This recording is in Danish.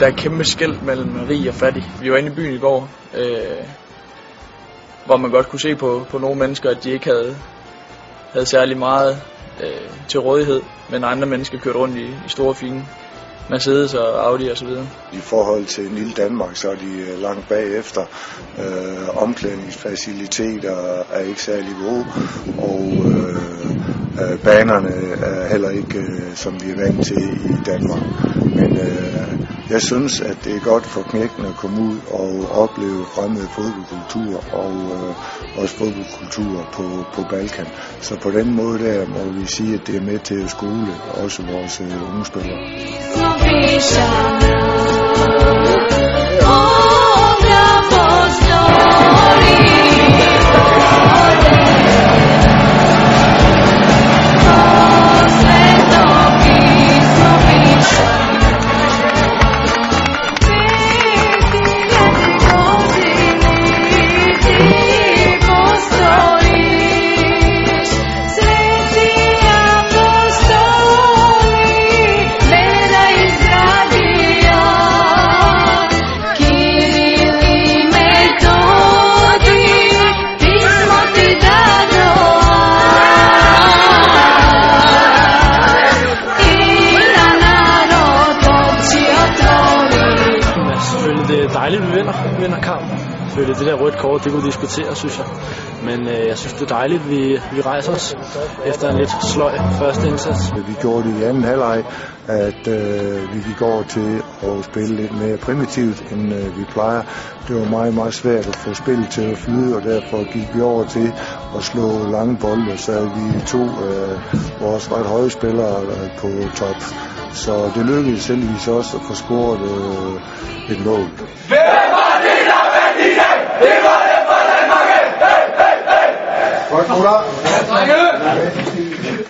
der er kæmpe skæld mellem rig og fattig. Vi var inde i byen i går, øh, hvor man godt kunne se på, på nogle mennesker, at de ikke havde, havde særlig meget øh, til rådighed, men andre mennesker kørte rundt i, i store fine Mercedes og Audi og så videre. I forhold til en lille Danmark, så er de øh, langt bagefter. Øh, omklædningsfaciliteter er ikke særlig gode, og øh, øh, banerne er heller ikke, øh, som vi er vant til i Danmark. Men øh, jeg synes, at det er godt for knækken at komme ud og opleve fremmed fodboldkultur og øh, også fodboldkultur på, på Balkan. Så på den måde der må vi sige, at det er med til at skole også vores øh, unge spillere. Dejligt, at vi vinder, vinder kampen. Selvfølgelig det der rødt kort, det kunne diskutere, synes jeg. Men øh, jeg synes, det er dejligt, at vi, vi rejser os efter en lidt sløj første indsats. Vi gjorde det i anden halvleg, at øh, vi gik over til at spille lidt mere primitivt, end øh, vi plejer. Det var meget, meget svært at få spillet til at flyde, og derfor gik vi over til at slå lange bolde, så vi to øh, vores ret høje spillere øh, på top. Så det lykkedes heldigvis også at få scoret øh, et mål. Bak bura. Hayır.